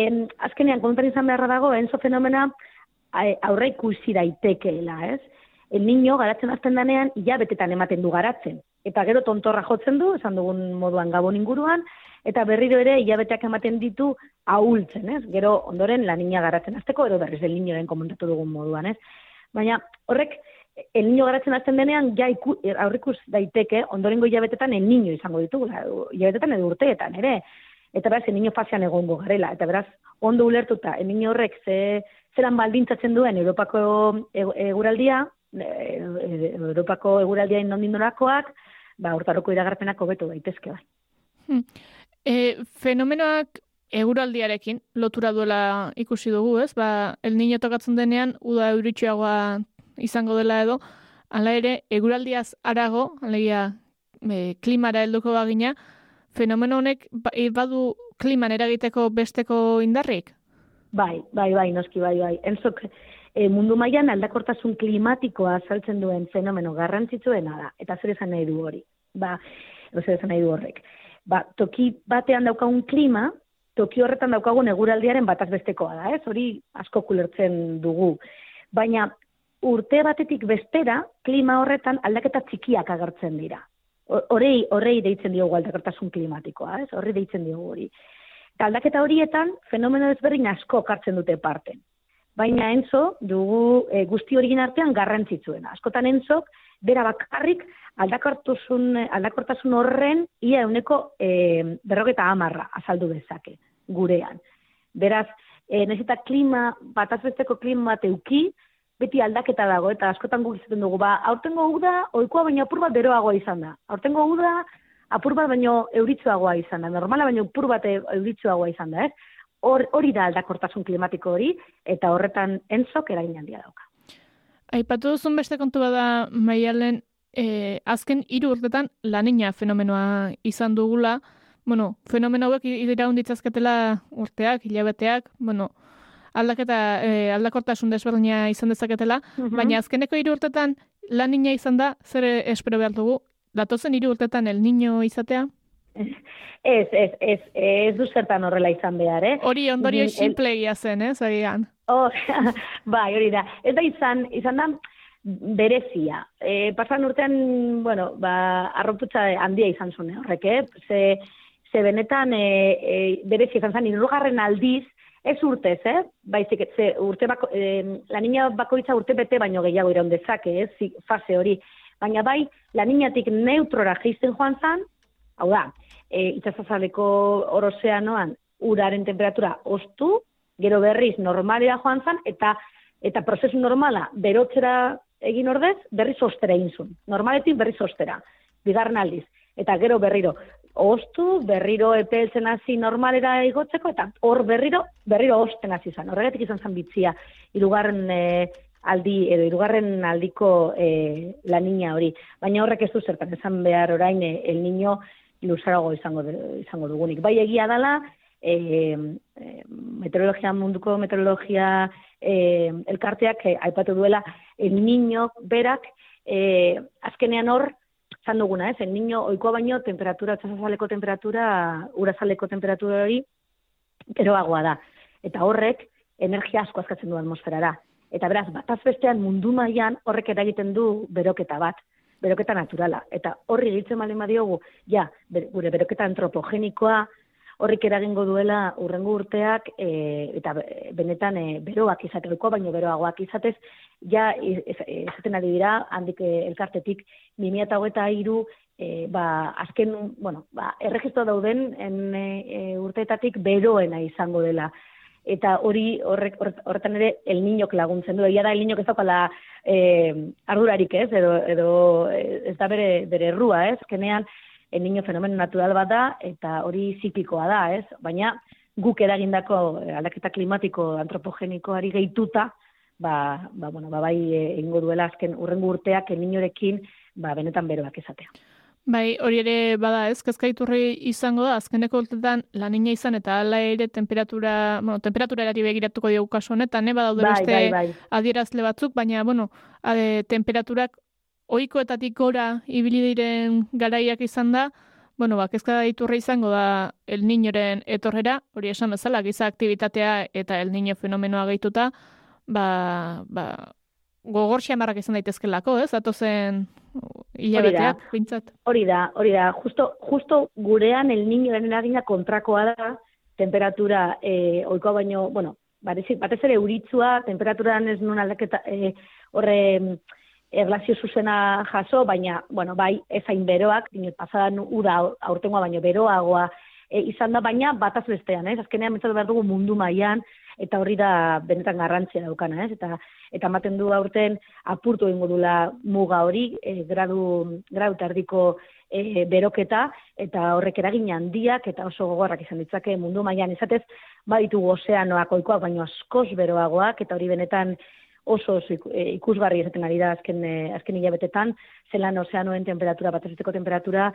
azkenean, kontan izan beharra dago, enzo fenomena aurre ikusi daitekeela, ez? El niño garatzen azten danean, hilabetetan ematen du garatzen. Eta gero tontorra jotzen du, esan dugun moduan gabon inguruan, eta berriro ere hilabeteak ematen ditu ahultzen, ez? Gero ondoren la niña garatzen azteko, ero berriz el niñoren komentatu dugun moduan, ez? Baina horrek, el niño garatzen azten denean, ja iku, aurrikus daiteke, ondorengo hilabetetan el niño izango ditugula, hilabetetan edo urteetan, ere? Eta beraz, el niño fasean egongo garela, eta beraz, ondo ulertuta, el niño horrek ze, zelan baldintzatzen duen Europako egu- eguraldia, e, Europako eguraldiain nondin norakoak, ba, urtaroko iragarpenak hobetu daitezke bai. E, fenomenoak eguraldiarekin lotura duela ikusi dugu, ez? Ba, el niño tokatzen denean, uda euritxoagoa izango dela edo, hala ere, eguraldiaz arago, alegia, e, klimara helduko bagina, fenomeno honek ba, badu kliman eragiteko besteko indarrik? Bai, bai, bai, noski, bai, bai. Enzok, e, mundu mailan aldakortasun klimatikoa azaltzen duen fenomeno garrantzitsuena da. Eta zer esan nahi du hori? Ba, zer esan nahi du horrek? Ba, toki batean daukagun klima, toki horretan daukagun eguraldiaren bataz bestekoa da, ez? Hori asko kulertzen dugu. Baina urte batetik bestera, klima horretan aldaketa txikiak agertzen dira. Ho- Horrei, horrei deitzen diogu aldakortasun klimatikoa, ez? Horri deitzen diogu hori. Eta aldaketa horietan, fenomeno ezberdin asko kartzen dute parte. Baina enzo, dugu e, guzti horien artean garrantzitsuena. Askotan enzok, bera bakarrik aldakortasun, aldakortasun horren ia euneko e, berrogeta amarra azaldu dezake gurean. Beraz, e, nahiz eta klima, batazbesteko klima bat euki, beti aldaketa dago, eta askotan guk izaten dugu, ba, aurtengo uda, oikoa baina apur bat beroagoa izan da. Aurtengo uda, apur bat baino euritzuagoa izan da. Normala baino apur bat e- euritzuagoa izan da, ez? Hor, hori da aldakortasun klimatiko hori, eta horretan entzok eragin handia dauka. Aipatu duzun beste kontu bada maialen, e, azken hiru urtetan lanina fenomenoa izan dugula, bueno, fenomeno hauek iraun ditzazketela urteak, hilabeteak, bueno, aldaketa, e, aldakortasun desberdina izan dezaketela, Mhm. baina azkeneko hiru urtetan lanina izan da, zer espero behar dugu, datozen hiru urtetan el niño izatea? Ez, ez, ez, ez du zertan horrela izan behar, eh? Hori ondorio El- simplegia zen, ez, agian. Oh, bai, hori da. Ez da izan, izan da berezia. E, pasan urtean, bueno, ba, arroputza handia izan zuen, eh, horrek, eh? Ze, ze benetan e, e, berezia izan zen, irrugarren aldiz, ez urtez, eh? Baizik, ze urte bako, e, la niña bakoitza urte bete baino gehiago iraun dezake, eh? Zi- fase hori. Baina bai, la niñatik neutrora geizten joan zan, hau da, e, itxasazaleko orozeanoan uraren temperatura ostu, gero berriz normalera joan zan, eta eta prozesu normala berotzera egin ordez, berriz ostera egin zuen. Normaletik berriz ostera, bigarren aldiz. Eta gero berriro, ostu, berriro epeltzen hasi normalera igotzeko, eta hor berriro, berriro osten hasi zan. Horregatik izan zan bitzia, irugarren e, aldi, edo irugarren aldiko e, la niña hori. Baina horrek ez du zertan, esan behar orain e, el niño luzarago izango, izango dugunik. Bai egia dala, e, meteorologia munduko meteorologia e, elkarteak e, aipatu duela el niño berak e, azkenean hor zan duguna, ez? El niño oikoa baino temperatura, txasazaleko temperatura, urazaleko temperatura hori beroagoa da. Eta horrek energia asko askatzen du atmosferara. Eta beraz, bataz bestean mundu mailan horrek eragiten du beroketa bat, beroketa naturala. Eta horri gehitzen baldin badiogu, ja, gure beroketa antropogenikoa, horrik eragingo duela urrengo urteak e, eta be- benetan e, beroak izateko, baino beroagoak izatez, ja i- ez- esaten ari dira, handik e, elkartetik 2023 e, ba, azken, bueno, ba, erregistro dauden en, e, urteetatik beroena izango dela. Eta hori horrek, horret- horretan ere el niñok laguntzen du. Egia da el niñok ez daukala e, ardurarik ez, edo, edo eh, ez da bere, bere errua ez, kenean el niño fenomeno natural bat da, eta hori ziklikoa da, ez? Baina guk eragindako eh, aldaketa klimatiko antropogenikoari gehituta, ba, ba, bueno, ba, bai egingo duela azken urrengo urteak elninorekin ba, benetan beroak izatea. Bai, hori ere bada ez, kezkaiturri izango da, azkeneko urtetan lanina izan eta hala ere temperatura, bueno, temperatura erari begiratuko diogu kasu honetan, ne, badaude Bai, beste bai, bai. adierazle batzuk, baina, bueno, ade, temperaturak ohikoetatik gora ibili diren garaiak izan da, bueno, ba, kezka iturri izango da El Niñoren etorrera, hori esan bezala, giza aktivitatea eta El Niño fenomenoa gehituta, ba, ba, gogor xamarrak izan daitezkelako, ez? Datozen hilabeteak, bintzat. Hori da, hori da, justo, justo gurean el niñoren eragina kontrakoa da, temperatura eh, ohikoa baino, bueno, batez, batez ere euritzua, temperaturan ez nun aldaketa eh, horre mm, erlazio zuzena jaso, baina, bueno, bai, ezain beroak, dinot, pasadan uda aur- aurtengoa baino beroagoa e, izan da, baina bataz bestean, ez? Azkenean mentzatu behar dugu mundu mailan eta hori da benetan garrantzia daukana, ez? Eta eta ematen du aurten apurtu egingo dula muga hori, e, gradu, gradu tardiko e, beroketa, eta horrek eragin handiak eta oso gogorrak izan ditzake mundu mailan izatez, baditugu ozeanoak oikoak, baino askoz beroagoak, eta hori benetan oso oso e, ikusgarri izaten ari da azken, e, azken hilabetetan, zelan ozeanoen temperatura, batezesteko temperatura,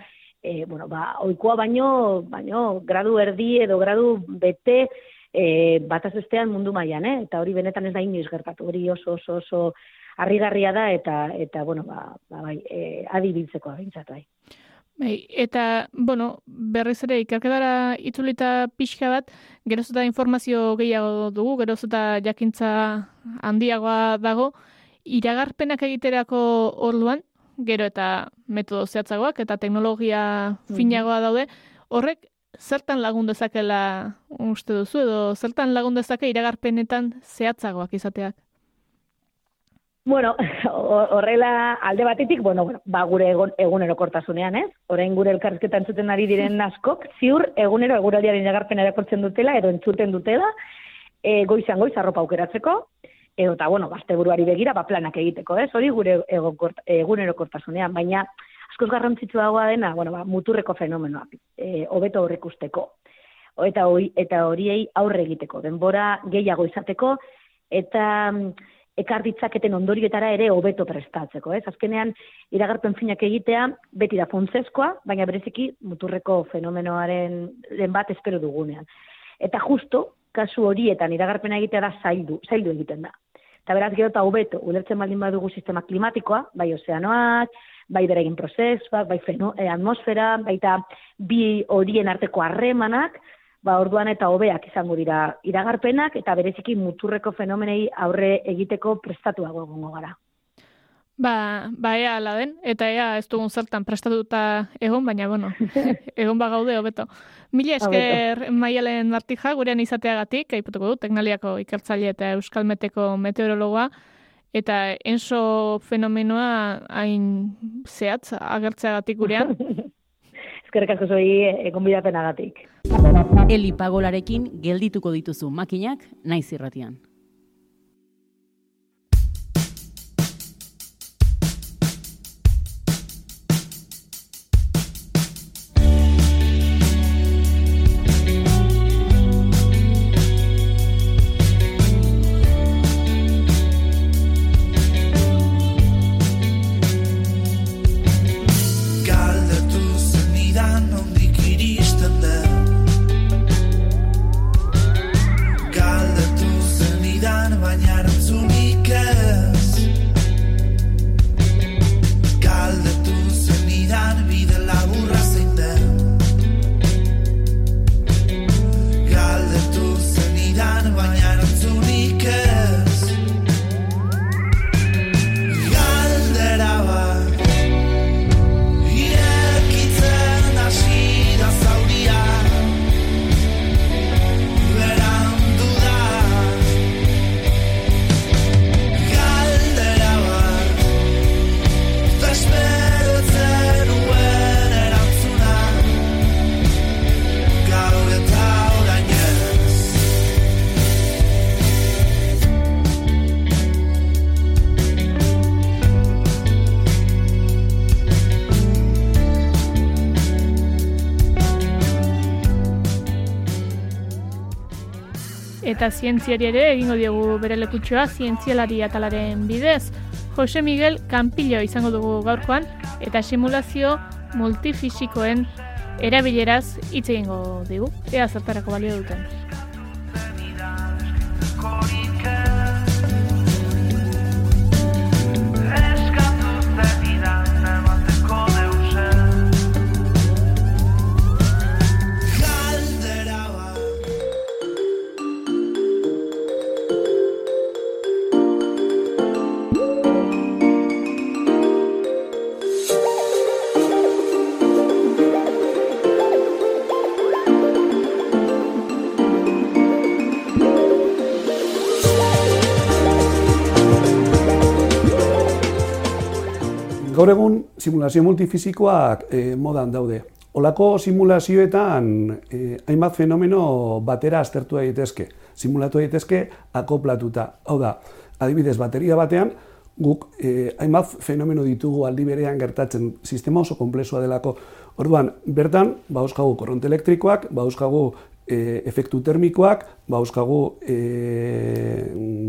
e, bueno, ba, oikoa baino, baino gradu erdi edo gradu bete e, bataz bestean mundu mailan, eh? eta hori benetan ez da inoiz gertatu, hori oso oso oso harrigarria da eta eta bueno, ba, ba bai, e, adi biltzeko behintzat bai. Bai, eta, bueno, berriz ere ikerketara itzulita pixka bat, geroz eta informazio gehiago dugu, geroz eta jakintza handiagoa dago, iragarpenak egiterako orduan, gero eta metodo zehatzagoak eta teknologia finagoa daude, horrek zertan lagun dezakela uste duzu, edo zertan lagun dezake iragarpenetan zehatzagoak izateak? Bueno, ho- horrela alde batetik, bueno, ba gure egon, egunerokortasunean, ez? Orain gure elkarrizketan entzuten ari diren askok, ziur egunero eguraldiaren iragarpena erakortzen dutela edo entzuten dutela, e, goizan goiz arropa aukeratzeko, edo eta, bueno, buruari begira, ba planak egiteko, ez? Hori gure egunerokortasunean, baina askoz garrantzitsuagoa dena, bueno, ba, muturreko fenomenoak, e, hobeto aurreikusteko. O, eta hori eta horiei aurre egiteko, denbora gehiago izateko eta mm, ekar ditzaketen ondorioetara ere hobeto prestatzeko, ez? Azkenean iragarpen finak egitea beti da funtsezkoa, baina bereziki muturreko fenomenoaren den bat espero dugunean. Eta justo kasu horietan iragarpena egitea da zaildu, zaildu egiten da. Eta beraz gero eta hobeto ulertzen baldin badugu sistema klimatikoa, bai ozeanoak, bai beregin prozesuak, bai feno, eh, atmosfera, baita bi horien arteko harremanak, ba orduan eta hobeak izango dira iragarpenak eta bereziki muturreko fenomenei aurre egiteko prestatuago egongo gara. Ba, ba ea ala den, eta ea ez dugun zertan prestatuta egon, baina, bueno, egon bagaude hobeto. Mila esker maialen martija, gurean izateagatik, aipatuko du, teknaliako ikertzaile eta euskalmeteko meteorologoa, eta enso fenomenoa hain zehatz agertzeagatik gurean. Eskerrik asko zoi egon bidapenagatik. Eli pagolarekin geldituko dituzu makinak naiz irratian. Eta zientziari ere egingo diogu bere lekutxoa zientzialari atalaren bidez. Jose Miguel Campillo izango dugu gaurkoan eta simulazio multifisikoen erabileraz hitz egingo digu. Ea zertarako balio duten. Gaur egun simulazio multifisikoak e, modan daude. Olako simulazioetan e, hainbat fenomeno batera aztertu daitezke. Simulatu daitezke akoplatuta. Hau da, adibidez, bateria batean guk e, hainbat fenomeno ditugu aldi berean gertatzen sistema oso konplexua delako. Orduan, bertan, bauzkagu korronte elektrikoak, bauzkagu e, efektu termikoak, bauzkagu e,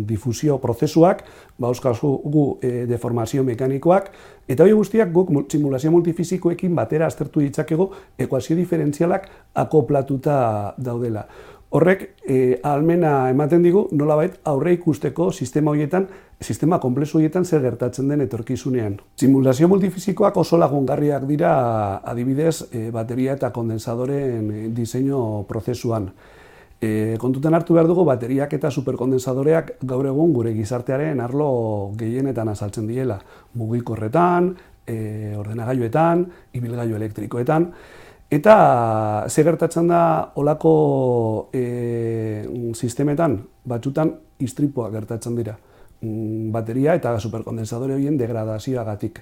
difusio prozesuak, bauzkagu e, deformazio mekanikoak, eta hori guztiak guk simulazio multifizikoekin batera aztertu ditzakegu ekuazio diferentzialak akoplatuta daudela. Horrek e, almena ematen digu nolabait aurre ikusteko sistema horietan, sistema konplexu horietan zer gertatzen den etorkizunean. Simulazio multifizikoak oso lagungarriak dira adibidez e, bateria eta kondensadoren diseinu prozesuan. E, kontutan hartu behar dugu bateriak eta superkondensadoreak gaur egun gure gizartearen arlo gehienetan azaltzen diela. Mugikorretan, e, ordenagailuetan, ibilgailu elektrikoetan. Eta ze gertatzen da olako e, sistemetan, batzutan istripua gertatzen dira. Mm, bateria eta superkondensadore horien degradazioagatik.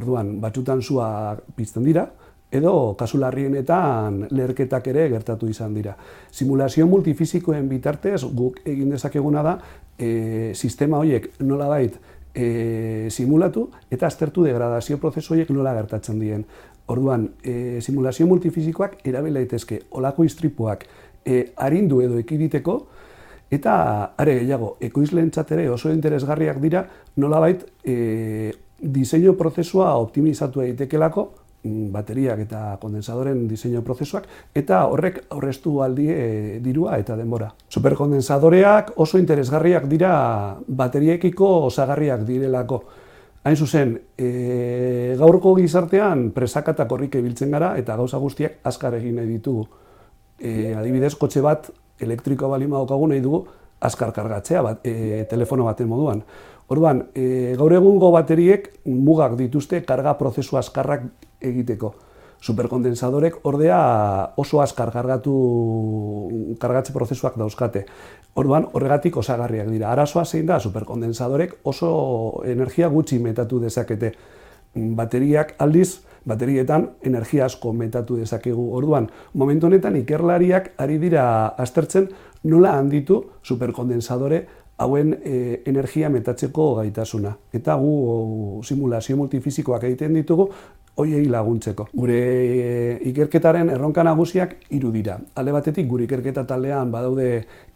Orduan, batzutan sua pizten dira, edo kasu larrienetan leherketak ere gertatu izan dira. Simulazio multifizikoen bitartez guk egin dezakeguna da e, sistema horiek nola bait e, simulatu eta aztertu degradazio prozesu horiek nola gertatzen dien. Orduan, e, simulazio multifizikoak erabil daitezke olako istripuak e, arindu edo ekiditeko eta are gehiago, ekoizleentzat ere oso interesgarriak dira nolabait e, diseinu prozesua optimizatu daitekelako mm, bateriak eta kondensadoren diseinu prozesuak eta horrek aurreztu aldi e, dirua eta denbora. Superkondensadoreak oso interesgarriak dira bateriekiko osagarriak direlako. Hain zuzen, e, gaurko gizartean presaka eta korrike biltzen gara eta gauza guztiak azkar egin nahi ditugu. E, adibidez, kotxe bat elektrikoa balima daukagu nahi dugu azkar kargatzea bat, e, telefono baten moduan. Orduan, e, gaur egungo bateriek mugak dituzte karga prozesu azkarrak egiteko. Superkondensadorek ordea oso azkar kargatu kargatze prozesuak dauzkate. Orduan, horregatik osagarriak dira. Arazoa zein da, superkondensadorek oso energia gutxi metatu dezakete. Bateriak aldiz, baterietan energia asko metatu dezakegu. Orduan, momentu honetan ikerlariak ari dira aztertzen nola handitu superkondensadore hauen e, energia metatzeko gaitasuna. Eta gu simulazio multifizikoak egiten ditugu, hoiei laguntzeko. Gure ikerketaren erronka nagusiak hiru dira. Alde batetik gure ikerketa taldean badaude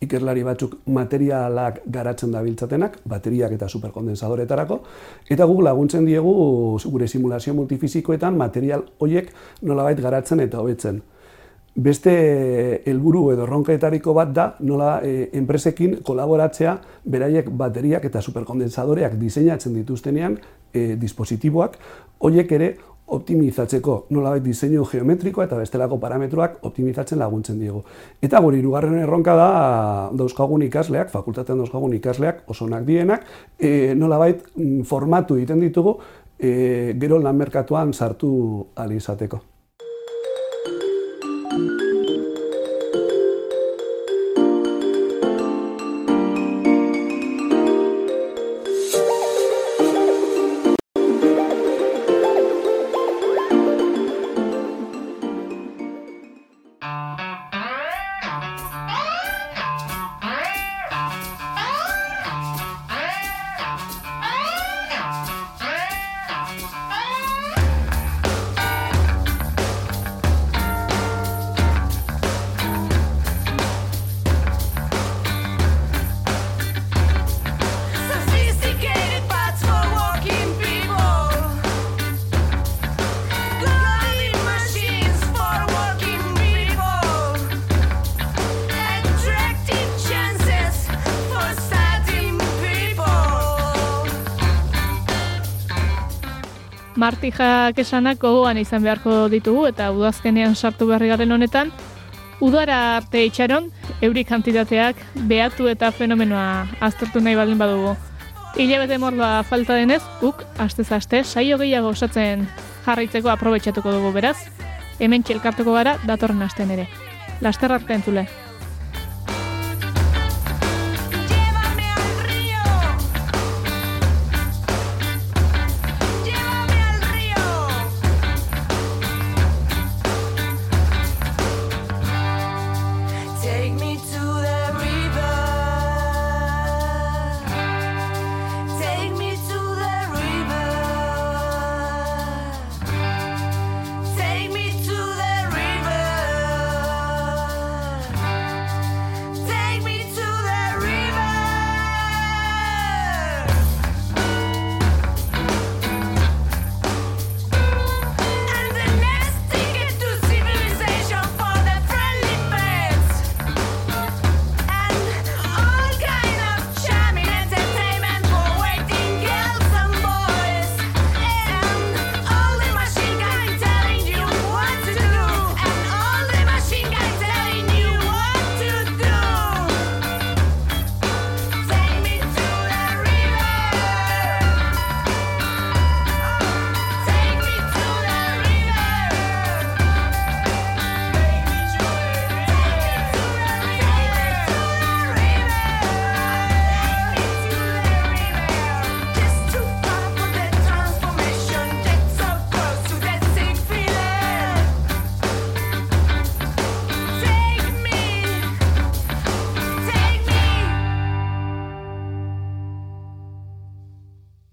ikerlari batzuk materialak garatzen dabiltzatenak, bateriak eta superkondensadoretarako, eta guk laguntzen diegu gure simulazio multifizikoetan material hoiek nolabait garatzen eta hobetzen. Beste helburu edo erronkaetariko bat da nola e, enpresekin kolaboratzea beraiek bateriak eta superkondensadoreak diseinatzen dituztenean e, dispositiboak, hoiek ere optimizatzeko nolabait diseinu geometrikoa eta bestelako parametroak optimizatzen laguntzen diegu. Eta gure hirugarren erronka da dauzkagun ikasleak, fakultatean dauzkagun ikasleak osonak dienak, e, nolabait mm, formatu egiten ditugu e, gero lan merkatuan sartu izateko. Martijak esanak gogoan izan beharko ditugu eta udazkenean sartu berri garen honetan, udara arte itxaron, euri kantitateak behatu eta fenomenoa aztertu nahi baldin badugu. Hilabete mordoa falta denez, guk, astez aste, saio gehiago osatzen jarraitzeko aprobetxatuko dugu beraz, hemen txelkartuko gara datorren astean ere. Laster arte entzule.